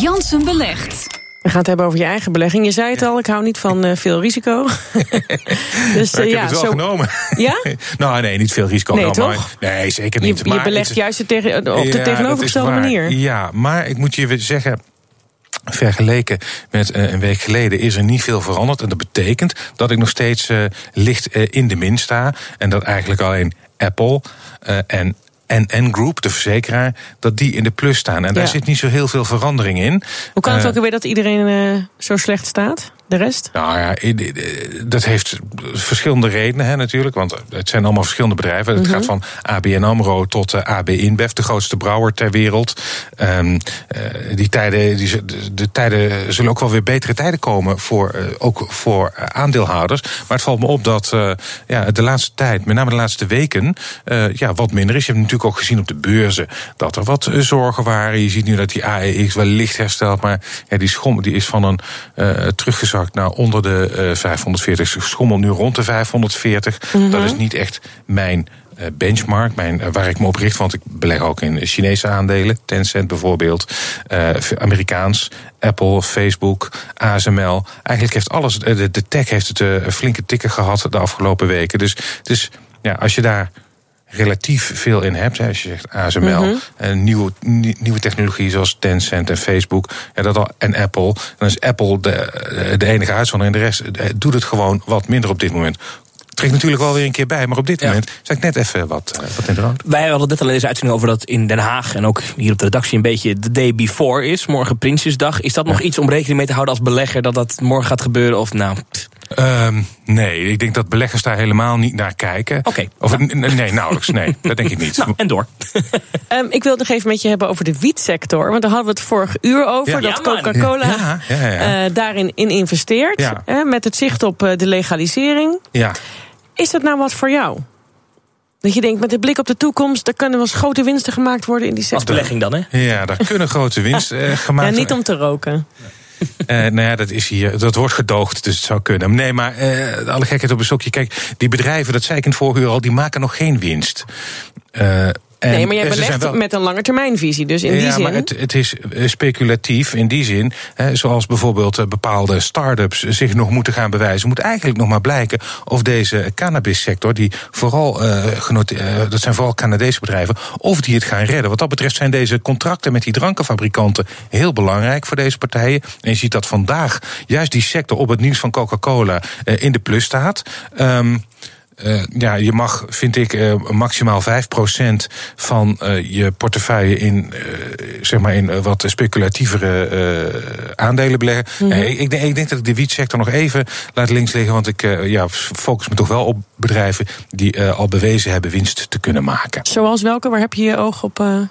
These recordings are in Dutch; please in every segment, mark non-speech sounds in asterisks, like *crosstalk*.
Jansen belegt. We gaan het hebben over je eigen belegging. Je zei het al, ik hou niet van uh, veel risico. *laughs* dus, uh, ik heb ja, het wel zo... genomen. Ja? *laughs* nou, nee, niet veel risico. Nee, nou, toch? Maar, nee, zeker niet. Je, je maar belegt het, juist het tegen, op de ja, tegenovergestelde manier. Ja, maar ik moet je zeggen... Vergeleken met uh, een week geleden is er niet veel veranderd. En dat betekent dat ik nog steeds uh, licht uh, in de min sta. En dat eigenlijk alleen Apple en NN Group, de verzekeraar, dat die in de plus staan. En daar Ja. zit niet zo heel veel verandering in. Hoe kan het Eh, ook alweer dat iedereen eh, zo slecht staat? De rest? Nou ja, dat heeft verschillende redenen hè, natuurlijk. Want het zijn allemaal verschillende bedrijven. Het gaat van ABN AMRO tot eh, AB InBev, de grootste brouwer ter wereld. Ehm, eh, die tijden, die, de, de tijden zullen ook wel weer betere tijden komen, voor, eh, ook voor aandeelhouders. Maar het valt me op dat ja, de laatste tijd, met name de laatste weken, ja, wat minder is. Je hebt natuurlijk ook gezien op de beurzen dat er wat zorgen waren. Je ziet nu dat die AEX wel licht herstelt, maar ja, die schom die is van een eh, naar onder de eh 540. Ze schommelt nu rond de 540. Dat is niet echt mijn eh, benchmark, mijn, eh, waar ik me op richt. Want ik beleg ook in Chinese aandelen. Tencent bijvoorbeeld. eh, Amerikaans. Apple, Facebook, ASML. Eigenlijk heeft alles, de, de tech heeft het een flinke tikken gehad de afgelopen weken. Dus, dus ja, als je daar relatief veel in hebt. hè, Als je zegt ASML, en nieuwe, nie- nieuwe technologie zoals Tencent en Facebook ja, dat al, en Apple. Dan is Apple de, de enige uitzondering. En de rest eh, doet het gewoon wat minder op dit moment. Trekt natuurlijk wel weer een keer bij, maar op dit Ja. moment sta ik net even wat, eh, wat in de. Wij hadden net al deze uitzending over dat in Den Haag en ook hier op de redactie een beetje de day before is. Morgen Prinsjesdag. Is dat nog iets om rekening mee te houden als belegger dat dat morgen gaat gebeuren? Of nou, pff, Ehm, nee, ik denk dat beleggers daar helemaal niet naar kijken. Oké. Of, nee, nauwelijks. Nee, *laughs* dat denk ik niet. nou, en door. *laughs* Ehm, ik wil het nog even met je hebben over de wietsector. Want daar hadden we het vorige uur over. Ja. dat Ja. Coca-Cola Ja, ja, ja. eh, daarin in investeert. Ja. hè, met het zicht op eh, de legalisering. ja. Is dat nou wat voor jou? Dat je denkt, met de blik op de toekomst... daar kunnen wel eens grote winsten gemaakt worden in die Als sector. belegging dan, hè? ja, daar kunnen grote winst eh, *laughs* Ja, gemaakt niet om te roken. *laughs* Eh, nou ja, dat is hier. Dat wordt gedoogd, dus het zou kunnen. Nee, maar eh, alle gekheid op een stokje. Kijk, die bedrijven, dat zei ik in het vorige uur al, die maken nog geen winst. Nee, maar jij belegt wel- met een langetermijnvisie. Dus in die ja, zin... maar het, het is eh, speculatief in die zin. Hè, zoals bijvoorbeeld eh, bepaalde start-ups zich nog moeten gaan bewijzen. Moet eigenlijk nog maar blijken of deze cannabissector, die vooral eh, genote- dat zijn vooral Canadese bedrijven, of die het gaan redden. Wat dat betreft zijn deze contracten met die drankenfabrikanten heel belangrijk voor deze partijen. En je ziet dat vandaag juist die sector op het nieuws van Coca-Cola in de plus staat. Ehm, eh, ja, je mag, vind ik, eh, maximaal 5% van eh, je portefeuille in, zeg maar in wat speculatievere aandelen beleggen. Nee, ik, ik, denk, ik denk dat ik de wietsector nog even laat links liggen. Want ik ja, focus me toch wel op bedrijven die al bewezen hebben winst te kunnen maken. Zoals welke? Waar heb je je oog op laten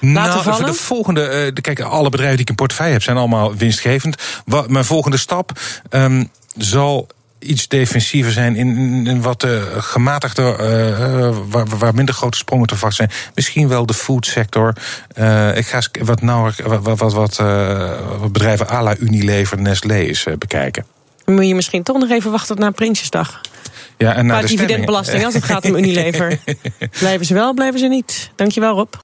nou, vallen? voor de volgende, de, kijk, alle bedrijven die ik in portefeuille heb, zijn allemaal winstgevend. Wat, mijn volgende stap ehm, zal iets defensiever zijn in, in- in wat uh, gematigder, eh, eh, waar, waar minder grote sprongen te verwachten zijn. Misschien wel de foodsector. Eh ik ga eens wat nauwer, wat, wat, wat, wat, eh, wat bedrijven à la Unilever, Nestlé eens eh, bekijken. Dan moet je misschien toch nog even wachten tot na Prinsjesdag. Ja, en naar Qua de dividendbelasting, als het gaat om *laughs* Unilever. blijven ze wel, blijven ze niet. Dankjewel Rob.